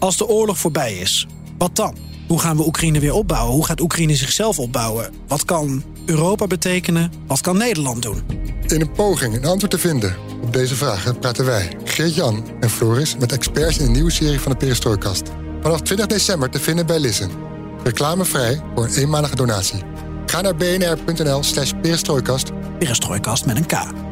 Als de oorlog voorbij is, wat dan? Hoe gaan we Oekraïne weer opbouwen? Hoe gaat Oekraïne zichzelf opbouwen? Wat kan Europa betekenen? Wat kan Nederland doen? In een poging een antwoord te vinden op deze vragen praten wij, Geert-Jan en Floris, met experts in een nieuwe serie van de Perestrooikast. Vanaf 20 december te vinden bij Listen. Reclamevrij voor een eenmalige donatie. Ga naar bnr.nl slash perestrooikast. Perestrooikast met een K.